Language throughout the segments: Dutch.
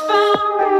found.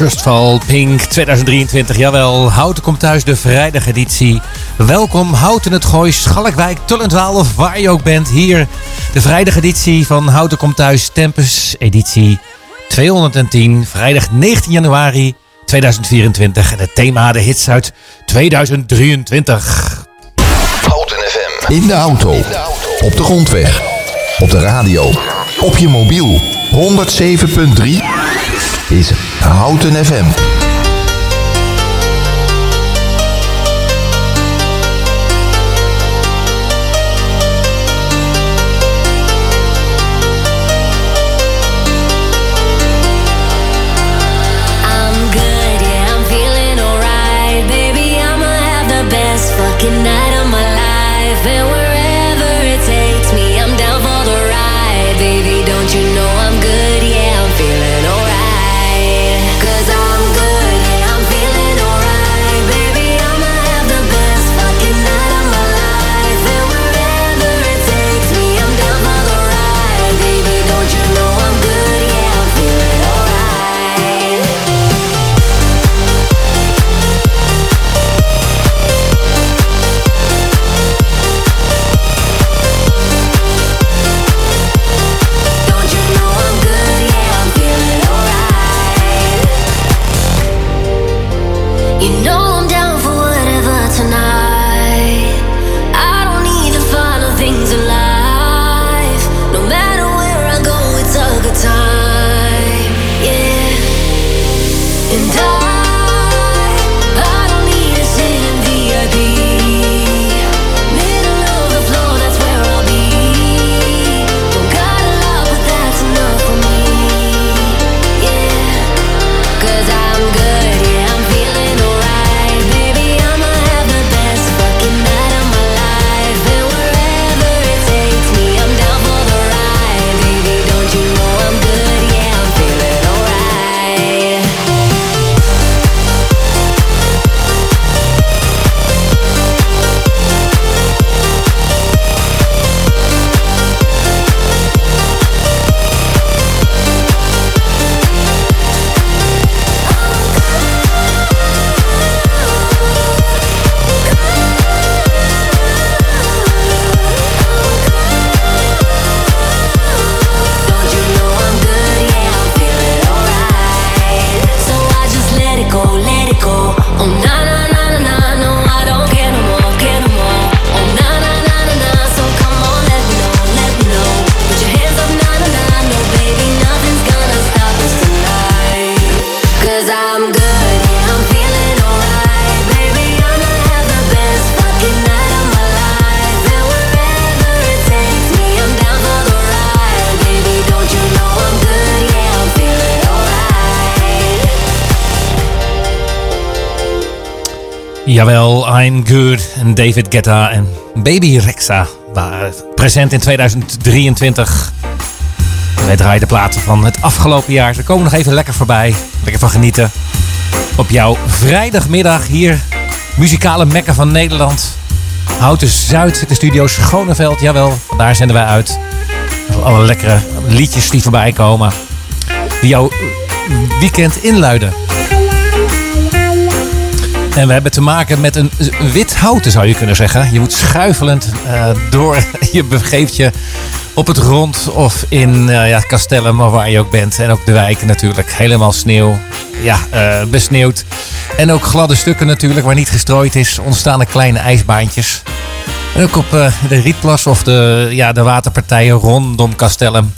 Trustfall Pink 2023. Jawel, Houten komt thuis, de vrijdageditie. Welkom Houten het Gooi, Schalkwijk, Tullendwaal of waar je ook bent. Hier de vrijdageditie van Houten komt thuis, Tempus editie 210. Vrijdag 19 januari 2024. En het thema de hits uit 2023. Houten FM. In de auto. Op de grondweg. Op de radio. Op je mobiel. 107.3 is Houten FM. window I'm Good en David Guetta en Baby Rexa waren present in 2023. Wij draaien de platen van het afgelopen jaar. Ze komen nog even lekker voorbij. Lekker van genieten. Op jouw vrijdagmiddag hier, muzikale mekken van Nederland. Houten Zuid, de studio Schoneveld. Jawel, daar zenden wij uit. Alle lekkere liedjes die voorbij komen. Die jouw weekend inluiden. En we hebben te maken met een wit houten, zou je kunnen zeggen. Je moet schuifelend uh, door. Je begeeft je op het rond of in uh, ja, Castellum, maar waar je ook bent. En ook de wijken natuurlijk. Helemaal sneeuw. Ja, uh, besneeuwd. En ook gladde stukken natuurlijk, waar niet gestrooid is. Ontstaan er kleine ijsbaantjes. En ook op de Rietplas of de, ja, de waterpartijen rondom Castellum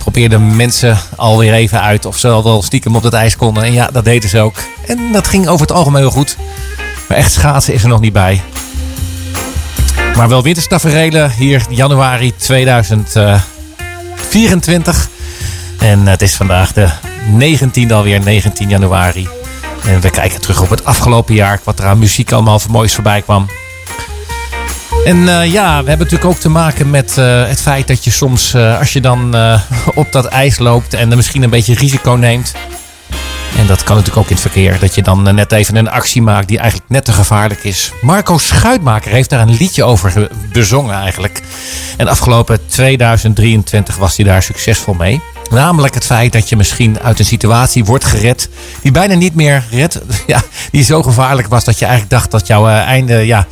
probeerden mensen alweer even uit of ze al wel stiekem op het ijs konden. En ja, dat deden ze ook. En dat ging over het algemeen heel goed. Maar echt schaatsen is er nog niet bij. Maar wel winterstaferelen hier januari 2024. En het is vandaag de 19e alweer, 19 januari. En we kijken terug op het afgelopen jaar. Wat er aan muziek allemaal voor moois voorbij kwam. En uh, ja, we hebben natuurlijk ook te maken met uh, het feit dat je soms, uh, als je dan op dat ijs loopt en er misschien een beetje risico neemt. En dat kan natuurlijk ook in het verkeer, dat je dan net even een actie maakt die eigenlijk net te gevaarlijk is. Marco Schuitmaker heeft daar een liedje over bezongen eigenlijk. En afgelopen 2023 was hij daar succesvol mee. Namelijk het feit dat je misschien uit een situatie wordt gered die bijna niet meer redt. Ja, die zo gevaarlijk was dat je eigenlijk dacht dat jouw einde ja,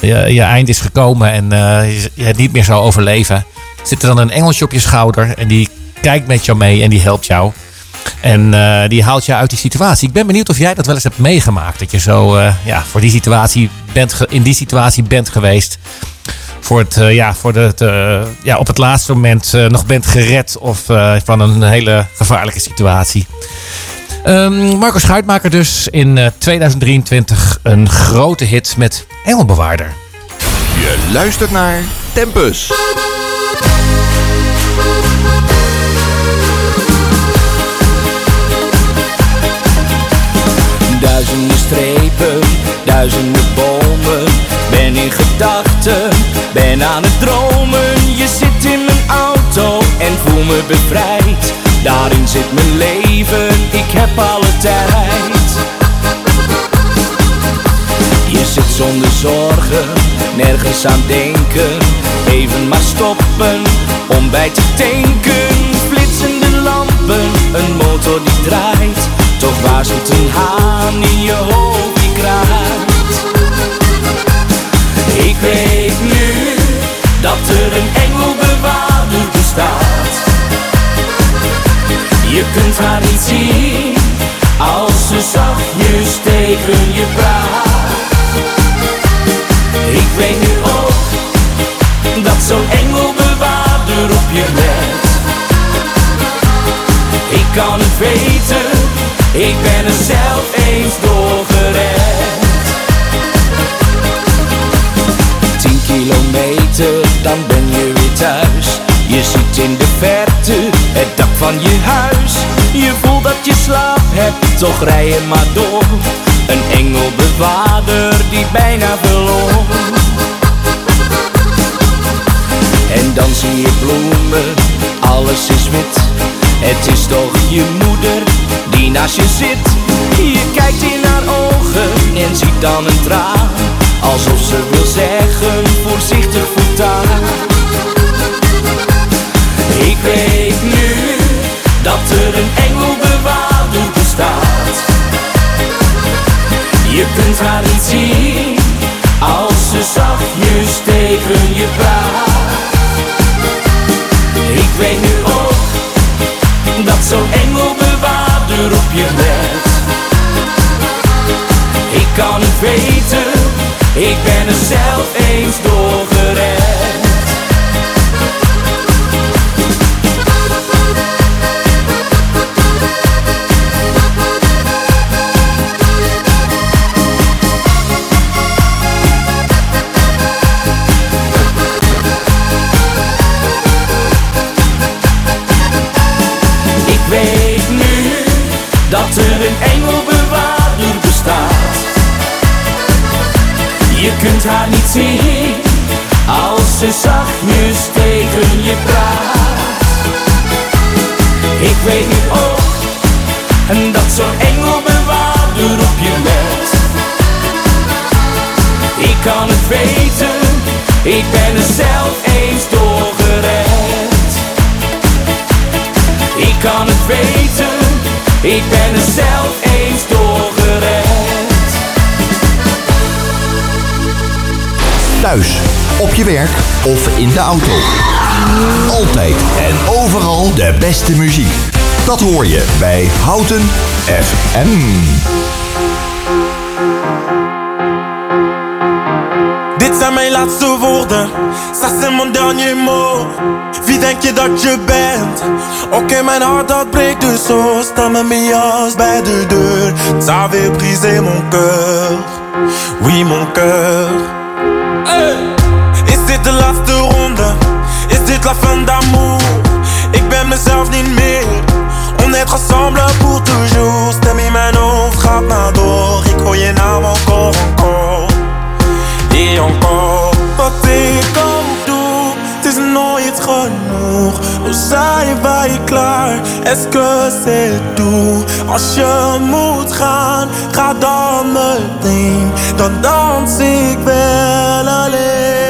je, je eind is gekomen en uh, je het niet meer zou overleven. Zit er dan een engeltje op je schouder en die kijkt met jou mee en die helpt jou. En uh, die haalt je uit die situatie. Ik ben benieuwd of jij dat wel eens hebt meegemaakt. Dat je zo uh, ja, voor die situatie bent in die situatie bent geweest. Voor het, ja, voor de, te, ja, op het laatste moment nog bent gered. Of van een hele gevaarlijke situatie. Um, Marco Schuitmaker dus in uh, 2023 een grote hit met Engelbewaarder. Je luistert naar Tempus. Duizenden strepen, duizenden bomen. Ben in gedachten, ben aan het dromen. Je zit in mijn auto en voel me bevrijd. Daarin zit mijn leven, ik heb alle tijd. Je zit zonder zorgen, nergens aan denken. Even maar stoppen, om bij te tanken. Flitsende lampen, een motor die draait. Toch waar zit een haan in je hoofd die kraait. Ik weet nu dat er een engelbewaarder bestaat. Je kunt haar niet zien als ze zachtjes tegen je praat. Ik weet nu ook dat zo'n engelbewaarder op je let. Ik kan het weten, ik ben er zelf eens door gered. Tien kilometer, dan ben je weer thuis. Je ziet in de verte van je huis. Je voelt dat je slaap hebt, toch rij je maar door. Een engelbewaarder die bijna verloor. En dan zie je bloemen, alles is wit. Het is toch je moeder die naast je zit. Je kijkt in haar ogen en ziet dan een traan. Alsof ze wil zeggen, voorzichtig voortaan. Ik weet nu dat er een engelbewaarder bestaat. Je kunt haar niet zien als ze zachtjes tegen je praat. Ik weet nu ook dat zo'n engelbewaarder op je let. Ik kan het weten, ik ben er zelf eens door gered. Zien als ze zachtjes tegen je praat. Ik weet nu ook en dat zo'n engelbewaarder op je let. Ik kan het weten, ik ben er zelf eens doorgered. Ik kan het weten, ik ben er zelf eens doorgered. Thuis, op je werk of in de auto. Altijd en overal de beste muziek. Dat hoor je bij Houten FM. Dit zijn mijn laatste woorden, ça c'est mon dernier mot. Wie denk je dat je bent? Oké, mijn hart dat breekt dus zo. Sta met mijn jas bij de deur. Ça avait brisé mon cœur, oui mon cœur. Dit de laatste ronde? Is dit la fin d'amour? Ik ben mezelf niet meer. On est ensemble pour toujours. Stem in mijn hoofd gaat maar door. Ik hoor je naam encore, encore. Et encore. Wat ik ook doe, het is nooit genoeg. Hoe zijn wij klaar? Est-ce que c'est tout? Als je moet gaan, ga dan meteen. Dan dans ik wel alleen.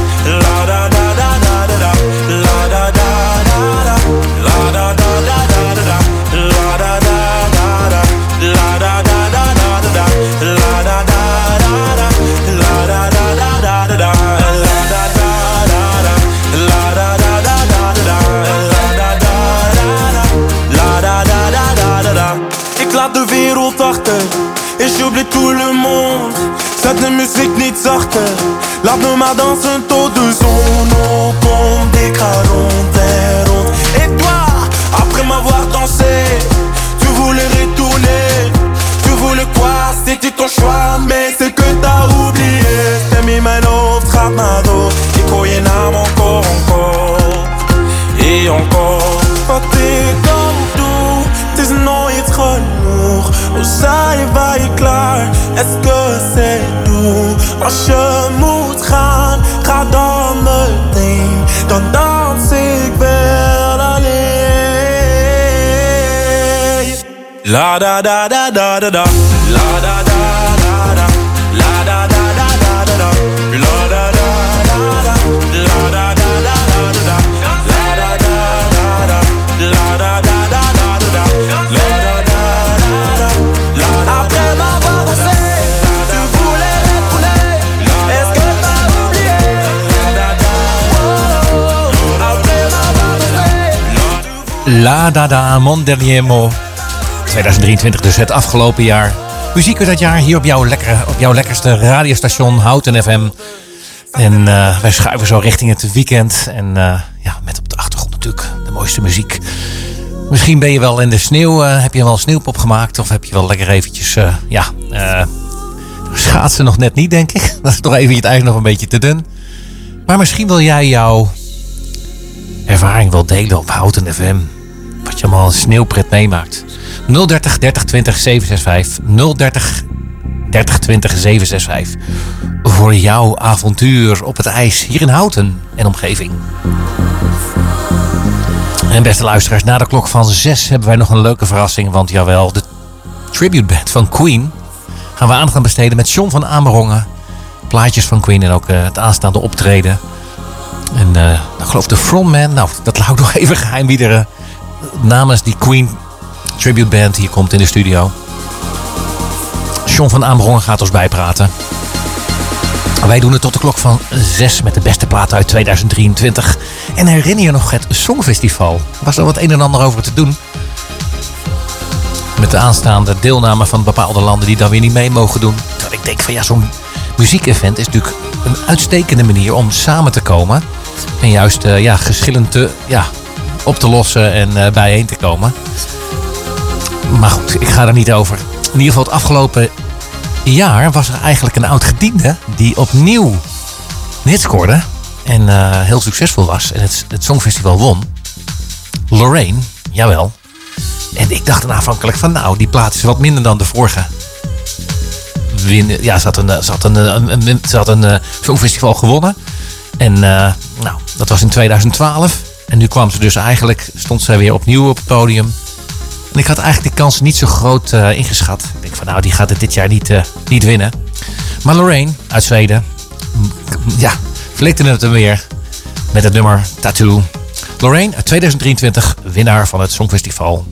Et j'oublie tout le monde. Zet de muziek niet zachter Laat me maar dansen tot de zon opkomt Ik ga rond en rond Et toi, après m'avoir dansé Tu voulais retourner. Tu voulais quoi, c'était ton choix Mais c'est que t'as oublié. Stem in mijn hoofd gaat maar door Ik hoor je naam encore, encore. Et encore. Wat ik ook doe, het is nooit genoeg Hoe zijn wij klaar? Est-ce que c'est tout? Als je moet gaan, ga dan meteen Dan dans ik wel alleen La da da da da da da La da da La Dada Mon Dernier Mot. 2023 dus het afgelopen jaar. Muziek uit dat jaar hier op jouw, lekkere, op jouw lekkerste radiostation Houten FM. En eh, wij schuiven zo richting het weekend. En eh, ja, met op de achtergrond natuurlijk de mooiste muziek. Misschien ben je wel in de sneeuw, eh, heb je wel sneeuwpop gemaakt. Of heb je wel lekker eventjes, ja, schaatsen nog net niet denk ik. Dat is toch even het eigenlijk nog een beetje te dun. Maar misschien wil jij jouw ervaring wel delen op Houten FM. Wat je allemaal sneeuwpret meemaakt. 030 30 20 765. 030 30 20 765. Voor jouw avontuur op het ijs hier in Houten en omgeving. En beste luisteraars, na de klok van 6 hebben wij nog een leuke verrassing. Want jawel, de tribute band van Queen gaan we aandacht aan besteden met John van Amerongen. Plaatjes van Queen en ook eh, het aanstaande optreden. En eh ik geloof de frontman, nou dat hou ik nog even geheim wie namens die Queen tribute band hier komt in de studio. John van Amerongen gaat ons bijpraten. Wij doen het tot de klok van 6 met de beste platen uit 2023. En herinner je nog het Songfestival? Was er wat een en ander over te doen? Met de aanstaande deelname van bepaalde landen die dan weer niet mee mogen doen. Terwijl ik denk van ja, zo'n muziekevent is natuurlijk een uitstekende manier om samen te komen. En juist eh, ja, geschillen te, ja, op te lossen en eh, bijeen te komen. Maar goed, ik ga er niet over. In ieder geval het afgelopen jaar was er eigenlijk een oud gediende die opnieuw hit scoorde. En eh, heel succesvol was en het, het Songfestival won. Lorraine, jawel. En ik dacht dan aanvankelijk van nou, die plaat is wat minder dan de vorige. Ja, ze had een, eh, ze had een, een, een, songfestival gewonnen. En nou, dat was in 2012. En nu kwam ze dus eigenlijk, stond ze weer opnieuw op het podium. En ik had eigenlijk de kans niet zo groot uh, ingeschat. Ik denk van nou, die gaat het dit jaar niet, uh, niet winnen. Maar Lorraine uit Zweden, ja, flikte het hem weer met het nummer Tattoo. Lorraine uit 2023, winnaar van het Songfestival.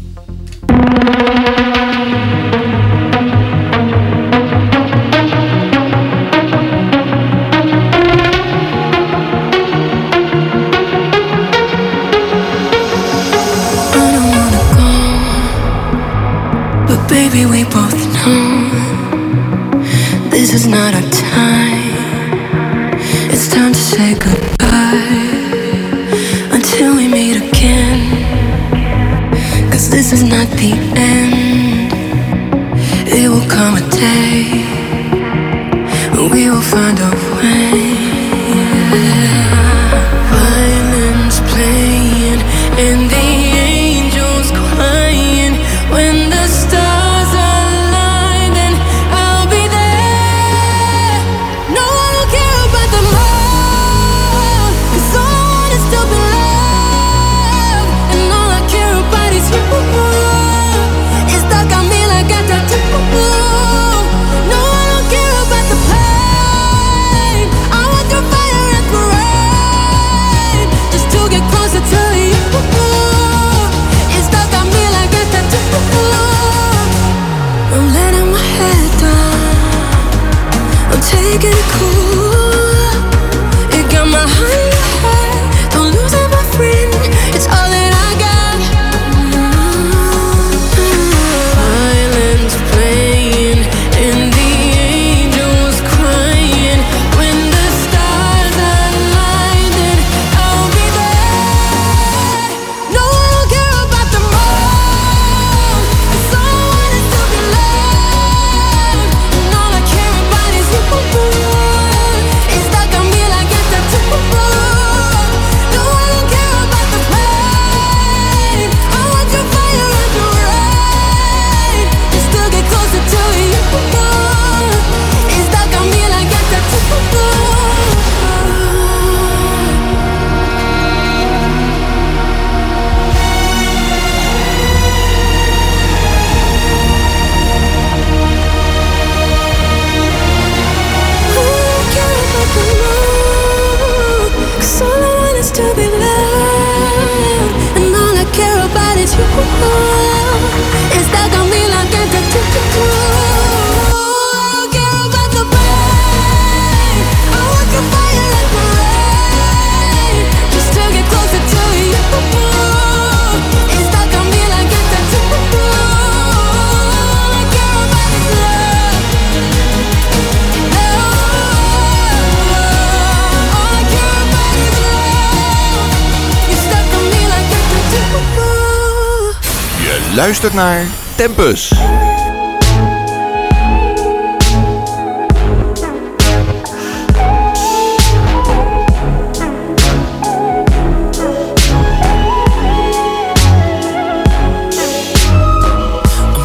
Luistert naar Tempus.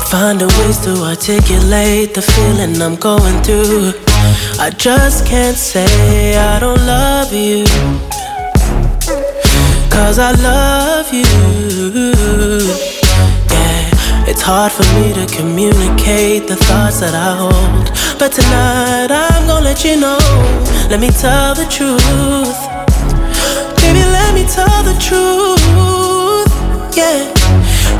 Finding ways to articulate the feeling I'm going through. I just can't say I don't love you. Cause I love you. Hard for me to communicate the thoughts that I hold. But tonight I'm gonna let you know. Let me tell the truth. Baby, let me tell the truth. Yeah,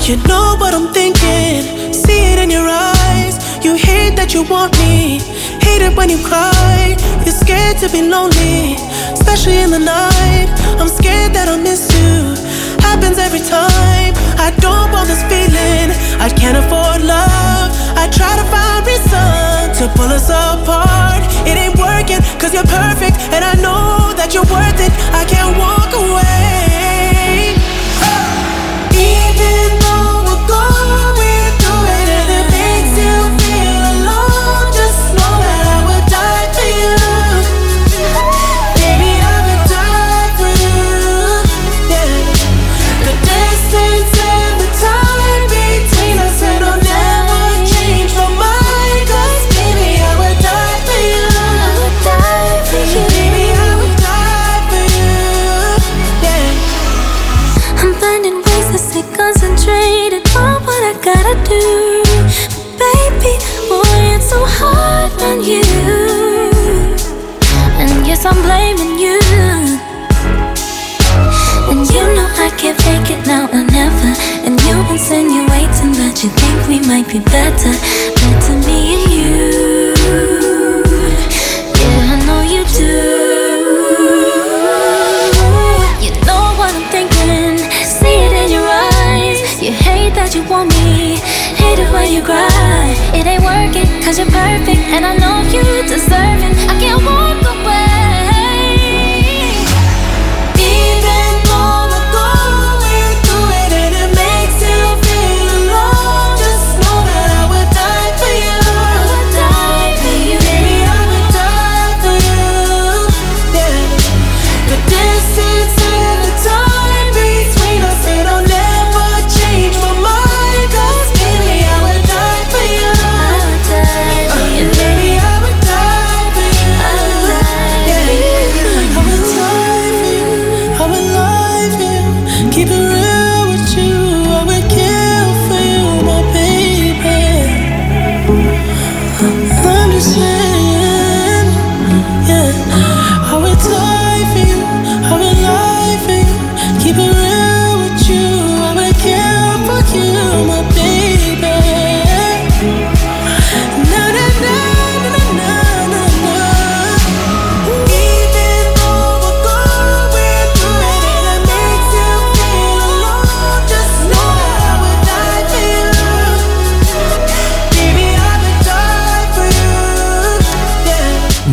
you know what I'm thinking. See it in your eyes. You hate that you want me. Hate it when you cry. You're scared to be lonely, especially in the night. I'm scared that I'll miss you. Happens every time. I don't want this feeling. I can't afford love. I try to find reason to pull us apart. It ain't working, cause you're perfect. And I know that you're worth it. I can't walk away. Might be better. Better me and you. Yeah, I know you do. You know what I'm thinking. See it in your eyes. You hate that you want me. Hate it when you cry. It ain't working, cause you're perfect. And I know you deserve it.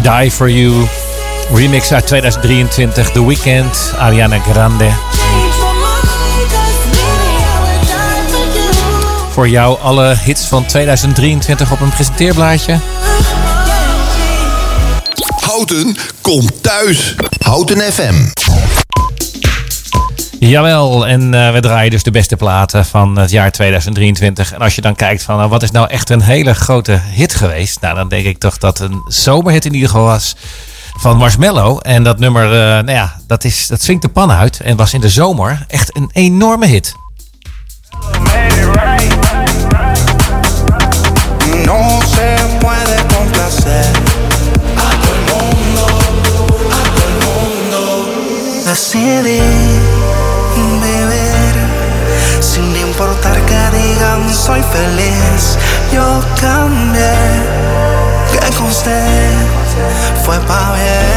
Die For You. Remix uit 2023. The Weeknd, Ariana Grande. Voor jou alle hits van 2023 op een presenteerblaadje. Houten komt thuis. Houten FM. Jawel, en eh, we draaien dus de beste platen van het jaar 2023. En als je dan kijkt van nou, wat is nou echt een hele grote hit geweest. Nou, dan denk ik toch dat een zomerhit in ieder geval was van Marshmello. En dat nummer, eh, nou ja, dat, is, dat swingt de pan uit. En was in de zomer echt een enorme hit. Soy feliz. Yo cambié, que con usted fue pa' bien.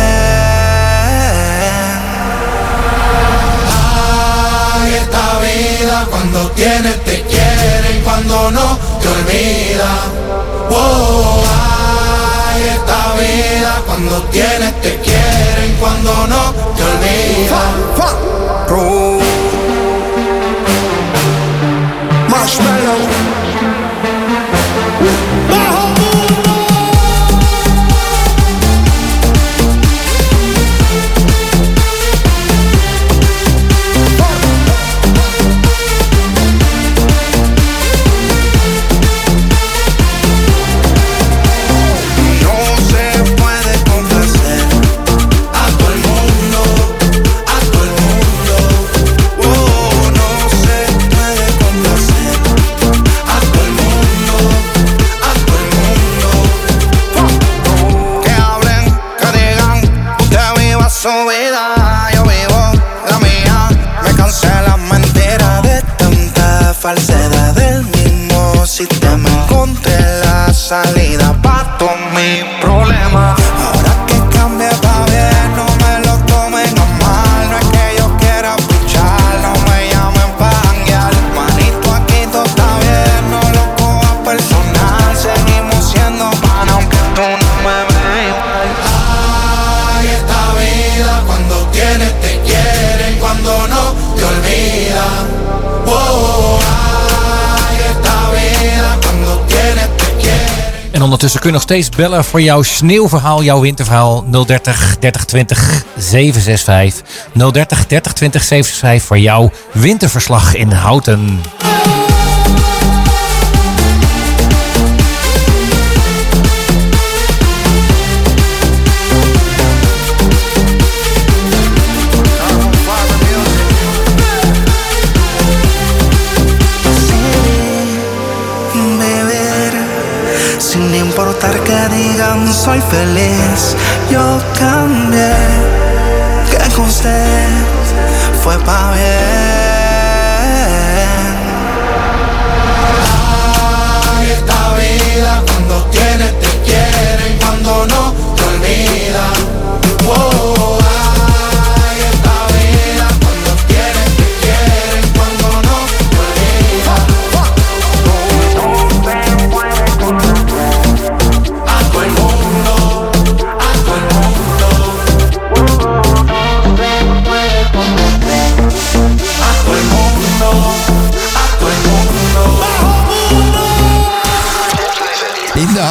Ay, esta vida cuando tienes te quieren, cuando no te olvida. Wow, ay, esta vida cuando tienes te quieren, cuando no te olvida. Marshmallow. Hello. Falsedad del mismo sistema. Encontré la salida para todos mis problemas. Ondertussen kun je nog steeds bellen voor jouw sneeuwverhaal, jouw winterverhaal 030 30 20 765. 030 30 20 765 voor jouw winterverslag in Houten. Soy feliz. Yo cambié, que con usted fue pa' bien.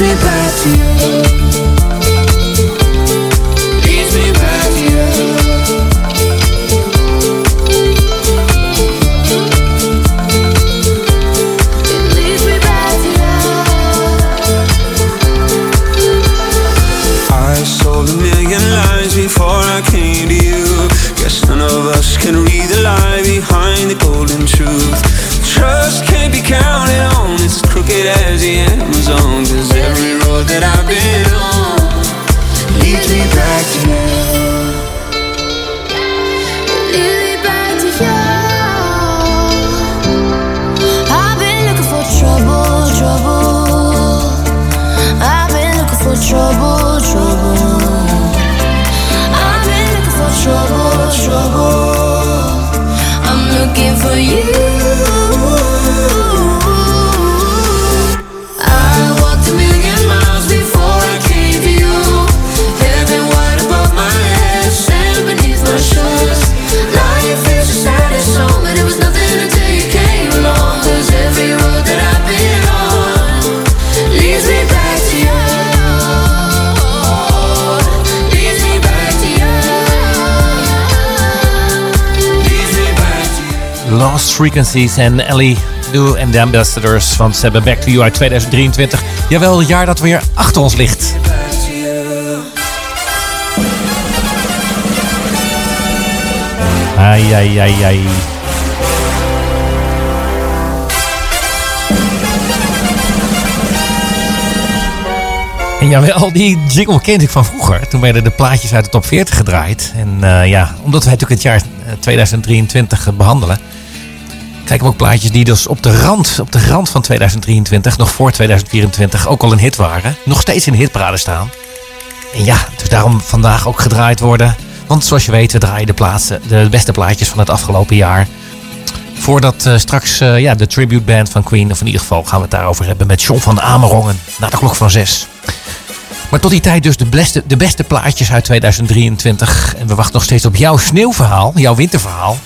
Me back to you. Frequencies en Ellie Lou en de Ambassadors. Ze hebben Back to You uit 2023. Jawel, het jaar dat weer achter ons ligt. Ai, ai, ai, ai. En jawel, die jingle kende ik van vroeger. Toen werden de plaatjes uit de top 40 gedraaid. En eh, ja, omdat wij natuurlijk het jaar eh, 2023 behandelen... we ook plaatjes die dus op de, rand, op de rand van 2023, nog voor 2024, ook al een hit waren. Nog steeds in de hitparade staan. En ja, dus daarom vandaag ook gedraaid worden. Want zoals je weet, we draaien de, plaatsen, de beste plaatjes van het afgelopen jaar. Voordat eh, straks eh, ja, de tribute band van Queen, of in ieder geval gaan we het daarover hebben met John van Amerongen. Na de klok van zes. Maar tot die tijd dus de beste, de beste plaatjes uit 2023. En we wachten nog steeds op jouw sneeuwverhaal, jouw winterverhaal.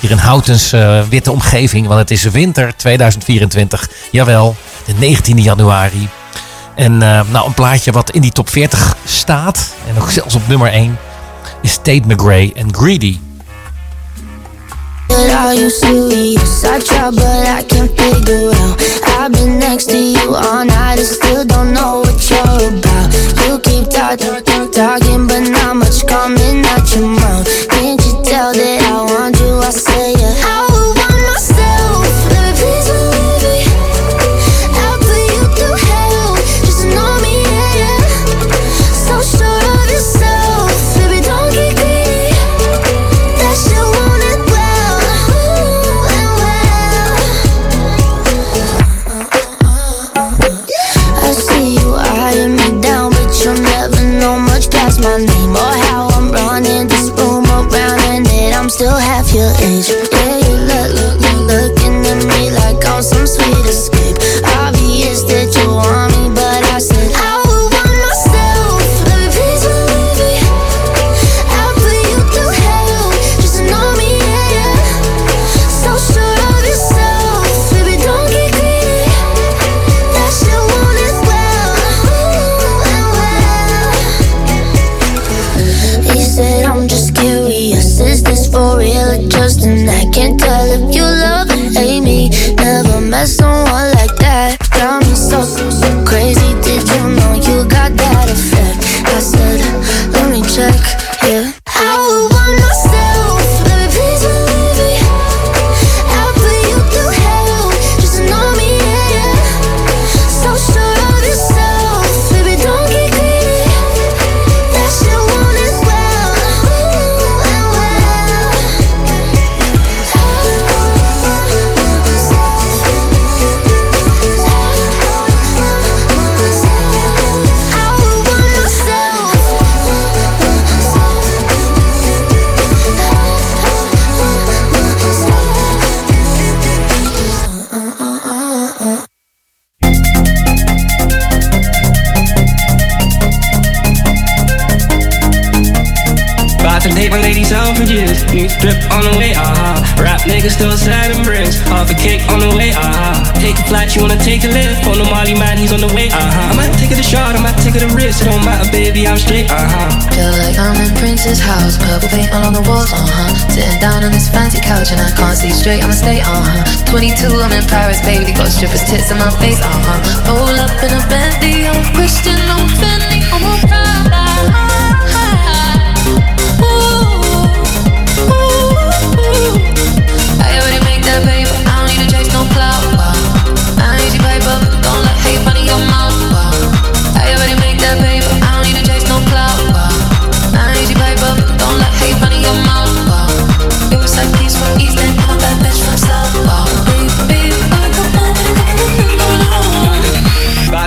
Hier in Houtens eh, witte omgeving, want het is winter 2024. Jawel, de 19e januari. En eh, nou, een plaatje wat in die top 40 staat, en ook zelfs op nummer 1, is Tate McRae en Greedy. But are you serious? I try, but I can't figure out. I've been next to you all night and still don't know what you're about. You keep talking, talking, but not much coming out your mouth. Tell that I want you? I say yeah. I couch and I can't see straight, I'ma stay, uh huh. 22, I'm in Paris, baby, got strippers' tits in my face, uh huh. Roll up in a Bentley, I'm Christian, I'm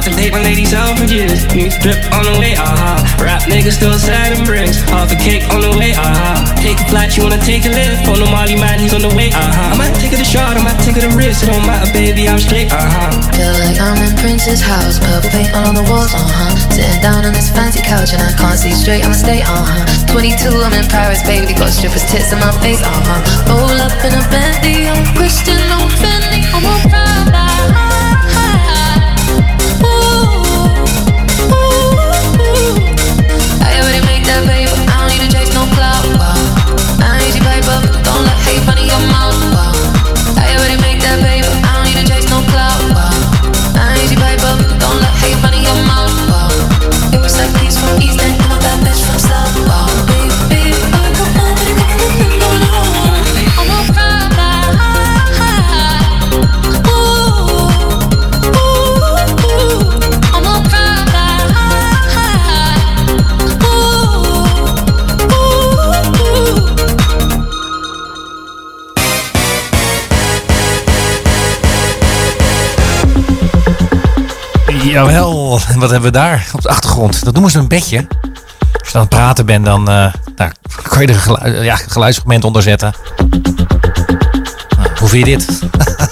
About to take my lady selfridges. New strip on the way, ah. uh Rap niggas still selling bricks. Half a cake on the way, ah. uh Take a flight, you wanna take a lift. On the Molly man, he's on the way, ah. uh I might take it a shot, I might take it a risk. It don't matter, baby, I'm straight, ah. uh Feel like I'm in Prince's house, purple paint all on the walls, uh huh. Sitting down on this fancy couch and I can't see straight, I'ma stay, uh huh. 22, I'm in Paris, baby, got strippers' tits in my face, uh huh. Roll up in a Bentley, I'm Christian, I'm Fendi, I'm a Prada. Don't let hate run Jawel, wat hebben we daar op de achtergrond? Dat noemen ze een bedje. Als je aan het praten bent, dan eh, nou, kan je er een gelu- ja, geluidsfragment onder zetten. Nou, hoe vind je dit?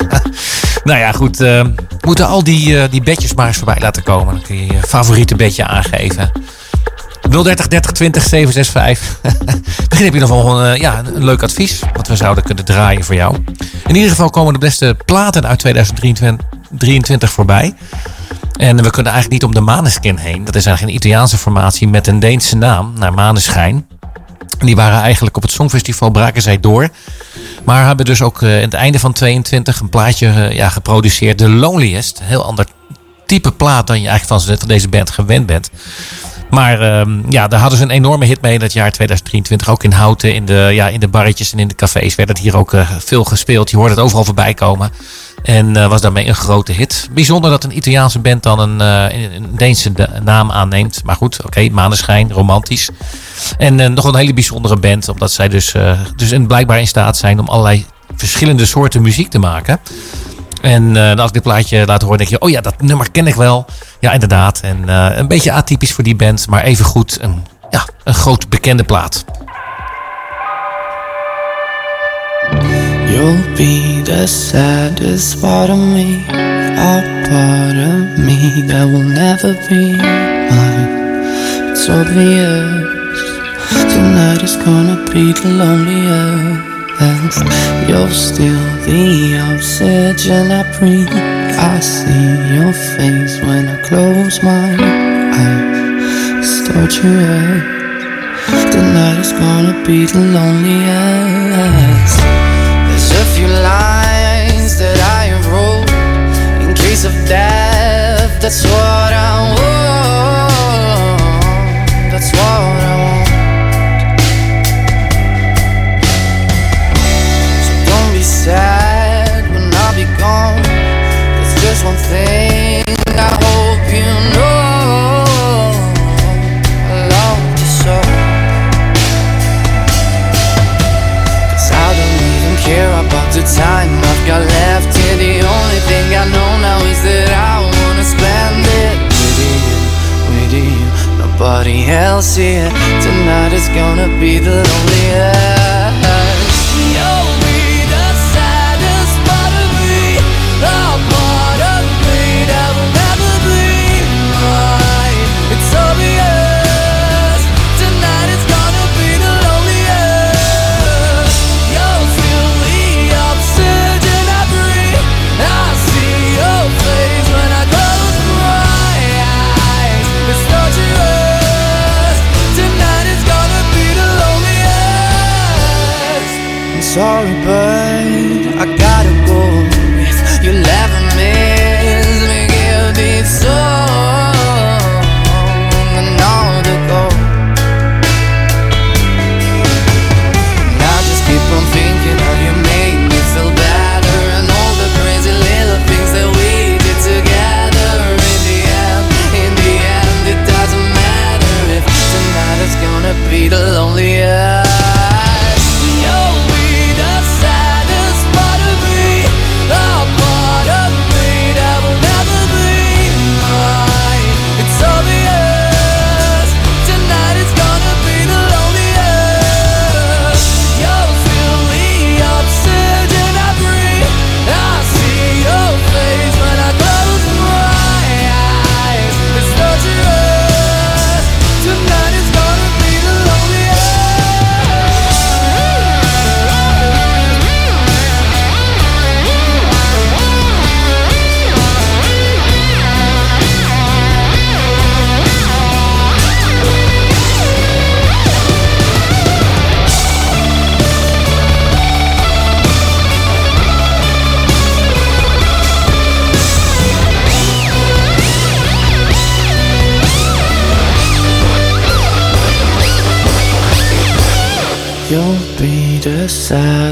nou ja, goed. eh, we moeten al die, eh, die bedjes maar eens voorbij laten komen. Dan kun je je favoriete bedje aangeven. 030 30 20 765. Misschien heb je nog wel een, eh, ja, een leuk advies. Wat we zouden kunnen draaien voor jou. In ieder geval komen de beste platen uit 2023 23 voorbij. En we kunnen eigenlijk niet om de Maneskin heen. Dat is eigenlijk een Italiaanse formatie met een Deense naam, naar Maneschijn. Die waren eigenlijk op het Songfestival braken zij door. Maar hebben dus ook eh, in het einde van 22 een plaatje eh, ja, geproduceerd. The Loneliest. Een heel ander type plaat dan je eigenlijk van, deze band gewend bent. Maar ehm, ja, daar hadden ze een enorme hit mee in het jaar 2023. Ook in Houten, in de, ja, in de barretjes en in de cafés werd het hier ook eh, veel gespeeld. Je hoorde het overal voorbij komen. En eh, was daarmee een grote hit. Bijzonder dat een Italiaanse band dan een, eh, een Deense de- naam aanneemt. Maar goed, oké, maneschijn, romantisch. En eh, nog een hele bijzondere band. Omdat zij dus, dus in, blijkbaar in staat zijn om allerlei verschillende soorten muziek te maken. En als ik dit plaatje laat horen, denk je, oh ja, dat nummer ken ik wel. Ja, inderdaad. En een beetje atypisch voor die band, maar even goed een, ja, een groot bekende plaat. You'll be the saddest part of me, a part of me that will never be mine. It's obvious tonight is gonna be the loneliest. You're still the oxygen I breathe. I see your face when I close my eyes. It's torture. Tonight is gonna be the loneliest. of death. That's what I want. Else here. Tonight is gonna be the loneliest.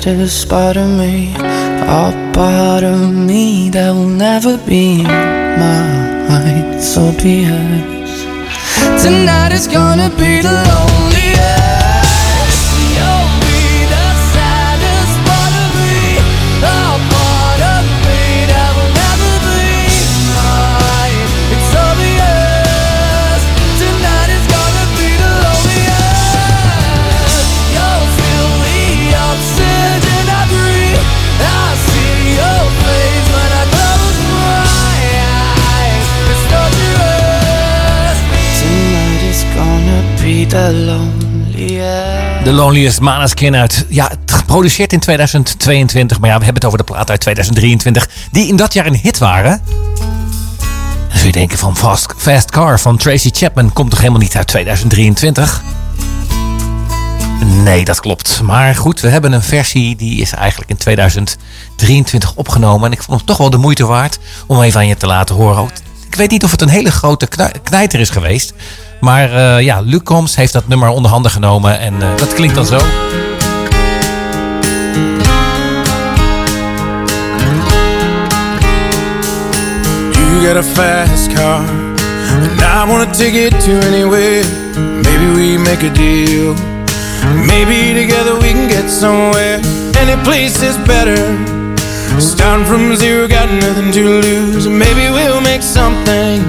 Saddest part of me, a part of me that will never be mine. So be it. Tonight is gonna be the loneliest. The Loneliest Maneskin uit, ja, geproduceerd in 2022. Maar ja, we hebben het over de plaat uit 2023. Die in dat jaar een hit waren. Dan je denken van Fast, Fast Car van Tracy Chapman komt toch helemaal niet uit 2023? Nee, dat klopt. Maar goed, we hebben een versie die is eigenlijk in 2023 opgenomen. En ik vond het toch wel de moeite waard om even aan je te laten horen. Weet niet of het een hele grote knijter is geweest. Maar eh, ja, Luc Combs heeft dat nummer onder handen genomen. En eh, dat klinkt dan zo. You got a fast car, and I wanna take it to anywhere. Maybe we make a deal. Maybe together we can get somewhere. Any place is better. Starting from zero, got nothing to lose. Maybe we'll make something.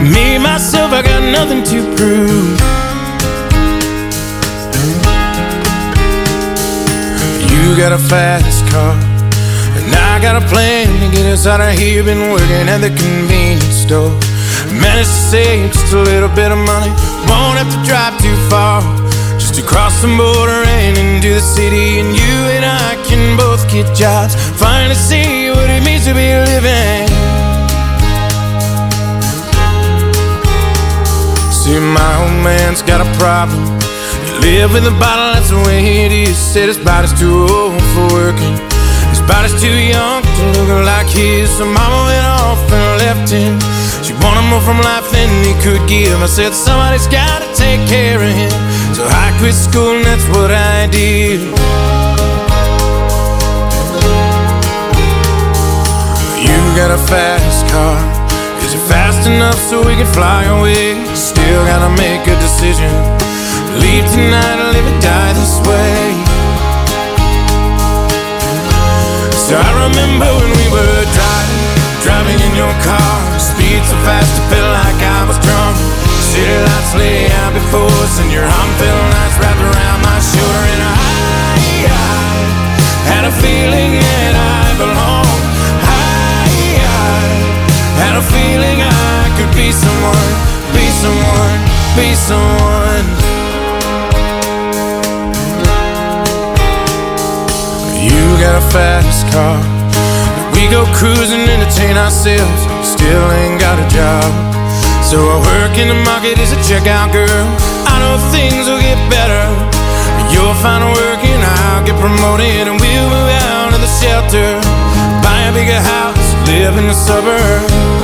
Me, myself, I got nothing to prove. You got a fast car. And I got a plan to get us out of here. Been working at the convenience store. Managed to save just a little bit of money. Won't have to drive too far. Just to cross the border and into the city. And you and I can both get jobs. Finally see what it means to be living. See, my old man's got a problem. Live with a bottle, that's the way it is. Said his body's too old for working. His body's too young to look like his. So mama went off and left him. She wanted more from life than he could give. I said, somebody's gotta take care of him. So I quit school and that's what I did. Got a fast car. Is it fast enough so we can fly away? Still gotta make a decision. Leave tonight or live or die this way. So I remember when we were driving, driving in your car. Speed so fast, it felt like I was drunk. City lights lay out before us, and your arm felt nice wrapped around my shoulder. And I, I had a feeling that I belonged. I a feeling I could be someone, be someone, be someone. You got a fast car. We go cruising, entertain ourselves. Still ain't got a job. So I work in the market as a checkout girl. I know things will get better. You'll find a work and I'll get promoted, and we'll move out of the shelter. Buy a bigger house, live in the suburbs.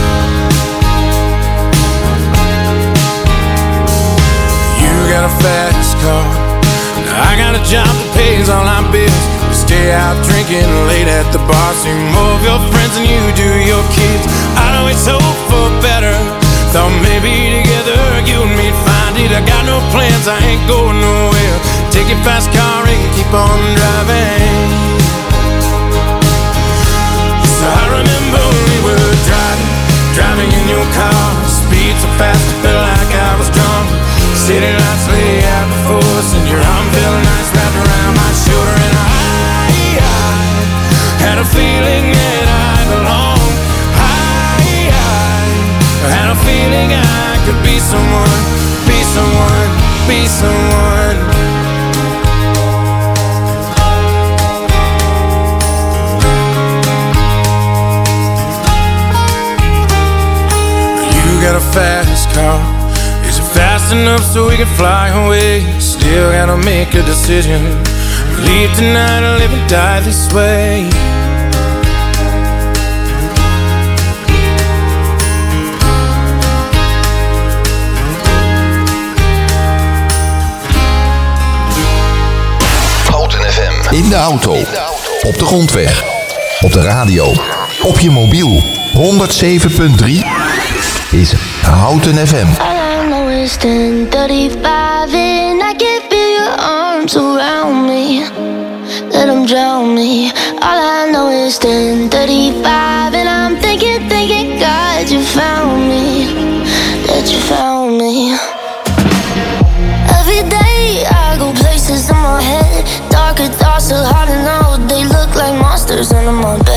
Got a fast car. I got a job that pays all our bills. We stay out drinking late at the bar. See more of your friends than you do your kids. I always hope for better. Thought maybe together you and me'd find it. I got no plans, I ain't going nowhere. Take your fast car and keep on driving. So I remember car. Is it fast enough so we can fly away? Still gotta make a decision. Leave tonight or live and die this way. In de auto. Op de grondweg. Op de radio. Op je mobiel. 107.3 is Houten FM. All I know is 1035 and I can feel your arms around me. Let them drown me. All I know is 1035 and I'm thinking, thinking, God, you found me. That you found me. Every day I go places in my head. Darker thoughts are hard to know. They look like monsters under my bed.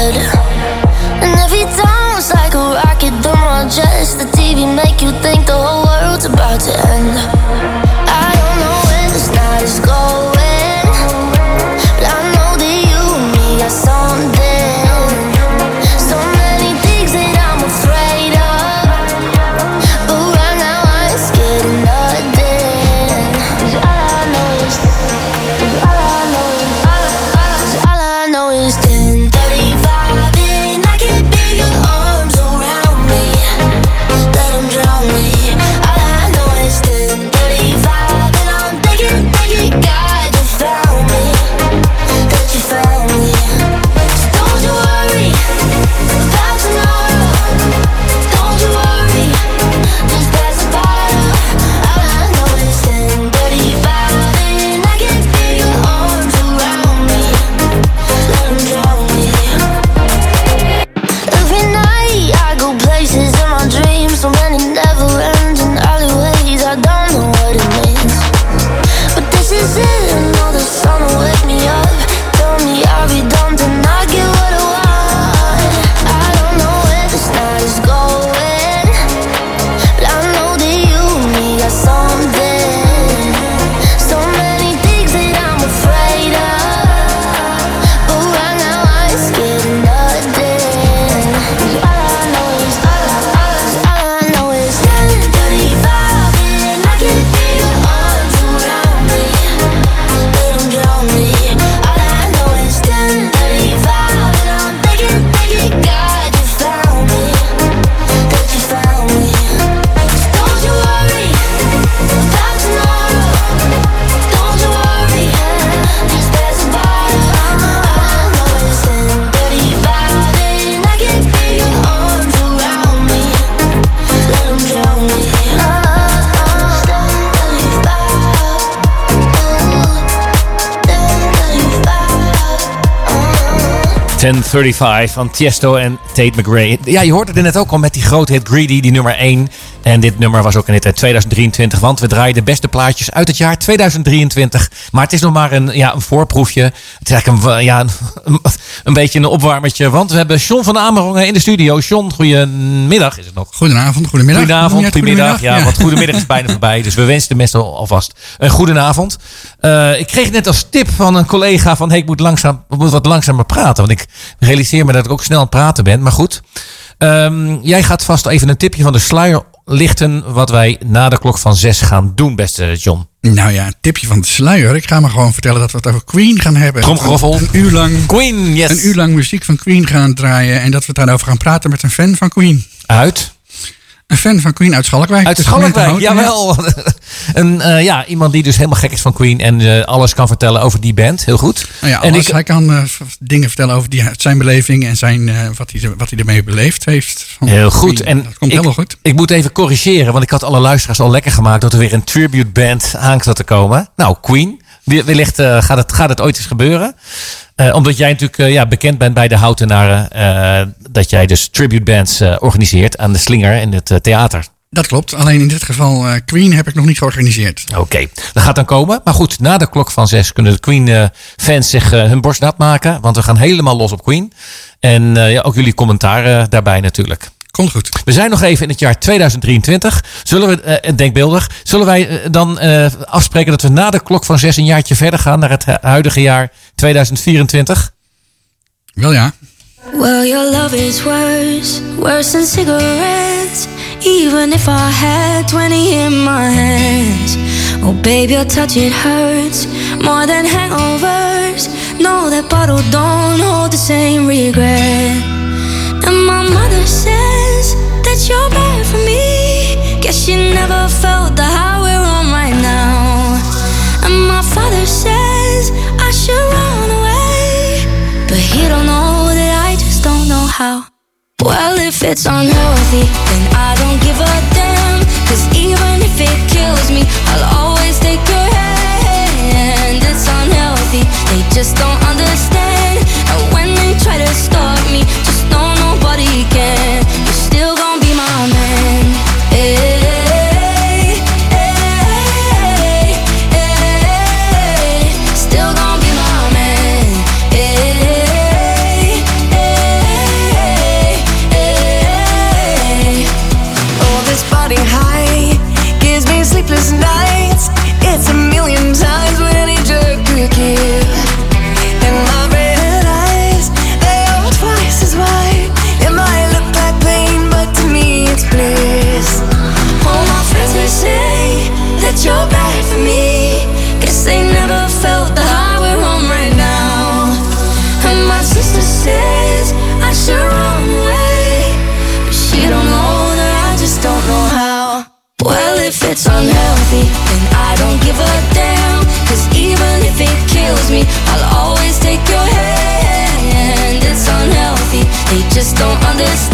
1035 van Tiesto en Tate McRae. Ja, je hoorde er net ook al met die grote hit Greedy, die nummer 1. En dit nummer was ook in dit 2023, want we draaien de beste plaatjes uit het jaar 2023. Maar het is nog maar een, ja, een voorproefje. Het is eigenlijk een, ja, een, een beetje een opwarmertje, want we hebben John van Amerongen in de studio. John, goedemiddag is het nog. Goedenavond, goedemiddag. Goedenavond, goedemiddag. Ja, Ja. want goedemiddag is bijna voorbij. Dus we wensen de mensen alvast een goedenavond. Eh, ik kreeg net als tip van een collega van... Hey, ik moet, langzaam, ik moet wat langzamer praten. Want ik realiseer me dat ik ook snel aan het praten ben. Maar goed, Ehm, jij gaat vast even een tipje van de sluier lichten... wat wij na de klok van zes gaan doen, beste John. Nou ja, een tipje van de sluier. Ik ga maar gewoon vertellen dat we het over Queen gaan hebben. Tromgeroffel. Een uur lang, Queen, yes. een uur lang muziek van Queen gaan draaien. En dat we het daarover gaan praten met een fan van Queen. Uit? Een fan van Queen uit Schalkwijk. Uit Schalkwijk, jawel. een, eh, ja, iemand die dus helemaal gek is van Queen... en eh, alles kan vertellen over die band. Heel goed. Nou ja, en ik, hij kan eh, dingen vertellen over die, zijn beleving en zijn, wat, hij, wat hij ermee beleefd heeft. van Heel goed. Queen. En dat komt ik, helemaal goed. Ik moet even corrigeren, want ik had alle luisteraars al lekker gemaakt dat er weer een tribute band aan zat te komen. Nou, Queen. Wellicht gaat, het, gaat het ooit eens gebeuren. Eh, omdat jij natuurlijk eh, ja, bekend bent bij de Houtenaren. eh, dat jij dus tribute bands organiseert aan de Slinger in het theater. Dat klopt. Alleen in dit geval Queen heb ik nog niet georganiseerd. Oké, dat gaat dan komen. Maar goed, na de klok van zes kunnen de Queen-fans zich hun borst nat maken. Want we gaan helemaal los op Queen. En ja, ook jullie commentaar daarbij natuurlijk. Komt goed. We zijn nog even in het jaar 2023. Zullen we, denkbeeldig, zullen wij dan afspreken dat we na de klok van zes een jaartje verder gaan naar het hu- huidige jaar 2024? Wel ja. Well, your love is worse, worse than cigarettes. Even if I had 20 in my hands. Oh, babe, your touch, it hurts more than hangovers. No, that bottle don't hold the same regret. And my mother says that you're bad for me. Guess she never felt the just how. Well, if it's unhealthy, then I don't give a damn. Cause even if it kills me, I'll always take your hand. It's unhealthy, they just don't understand. And when they try to it's unhealthy, then I don't give a damn. Cause even if it kills me, I'll always take your hand. It's unhealthy, they just don't understand.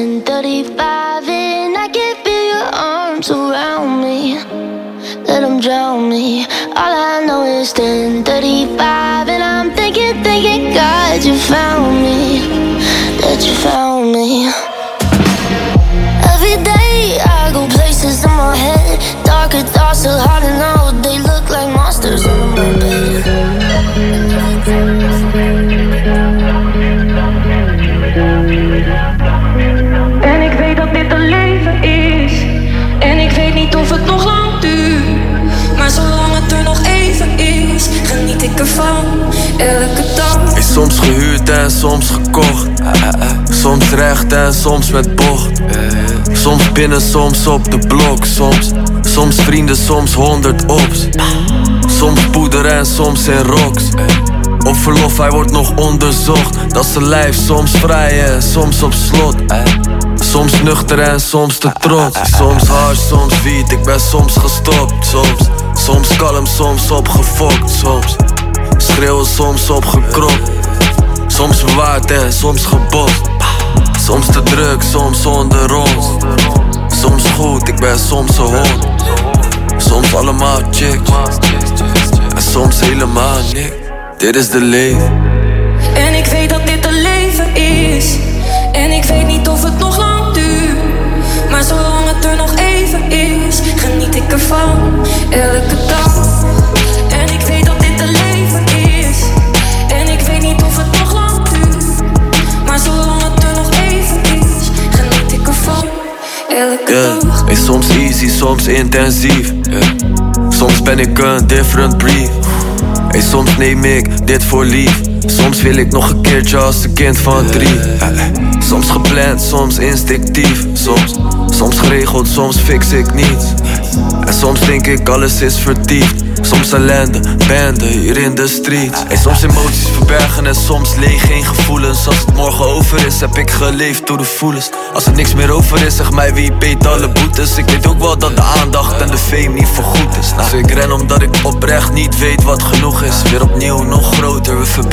Soms gekocht. Soms recht en soms met bocht. Soms binnen, soms op de blok. Soms, soms vrienden, soms honderd ops. Soms poeder en soms in rocks. Op verlof, hij wordt nog onderzocht. Dat zijn lijf, soms vrij en soms op slot. Soms nuchter en soms te trots. Soms hard, soms wiet, ik ben soms gestopt. Soms, soms kalm, soms opgefokt. Soms schreeuwen, soms opgekropt. Soms bewaard en soms gebost. Soms te druk, soms zonder ons. Soms goed, ik ben soms een hond. Soms allemaal chicks. En soms helemaal niks. Dit is de leven. En ik weet dat dit een leven is. En ik weet niet of het nog lang duurt. Maar zolang het er nog even is, geniet ik ervan. Elke dag. Yeah. soms easy, soms intensief. Yeah. Soms ben ik een different breed. Hey, soms neem ik dit voor lief. Soms wil ik nog een keertje als een kind van drie. Eh. Soms gepland, soms instinctief. Soms, soms geregeld, soms fix ik niets. En soms denk ik alles is vertiefd. Soms ellende, bende hier in de street. En soms emoties verbergen en soms leeg, geen gevoelens. Als het morgen over is, heb ik geleefd door de voelens. Als er niks meer over is, zeg mij wie beet alle boetes. Ik weet ook wel dat de aandacht en de fame niet voorgoed is. Dus ik ren omdat ik oprecht niet weet wat genoeg is. Weer opnieuw, nog groter, we verbreden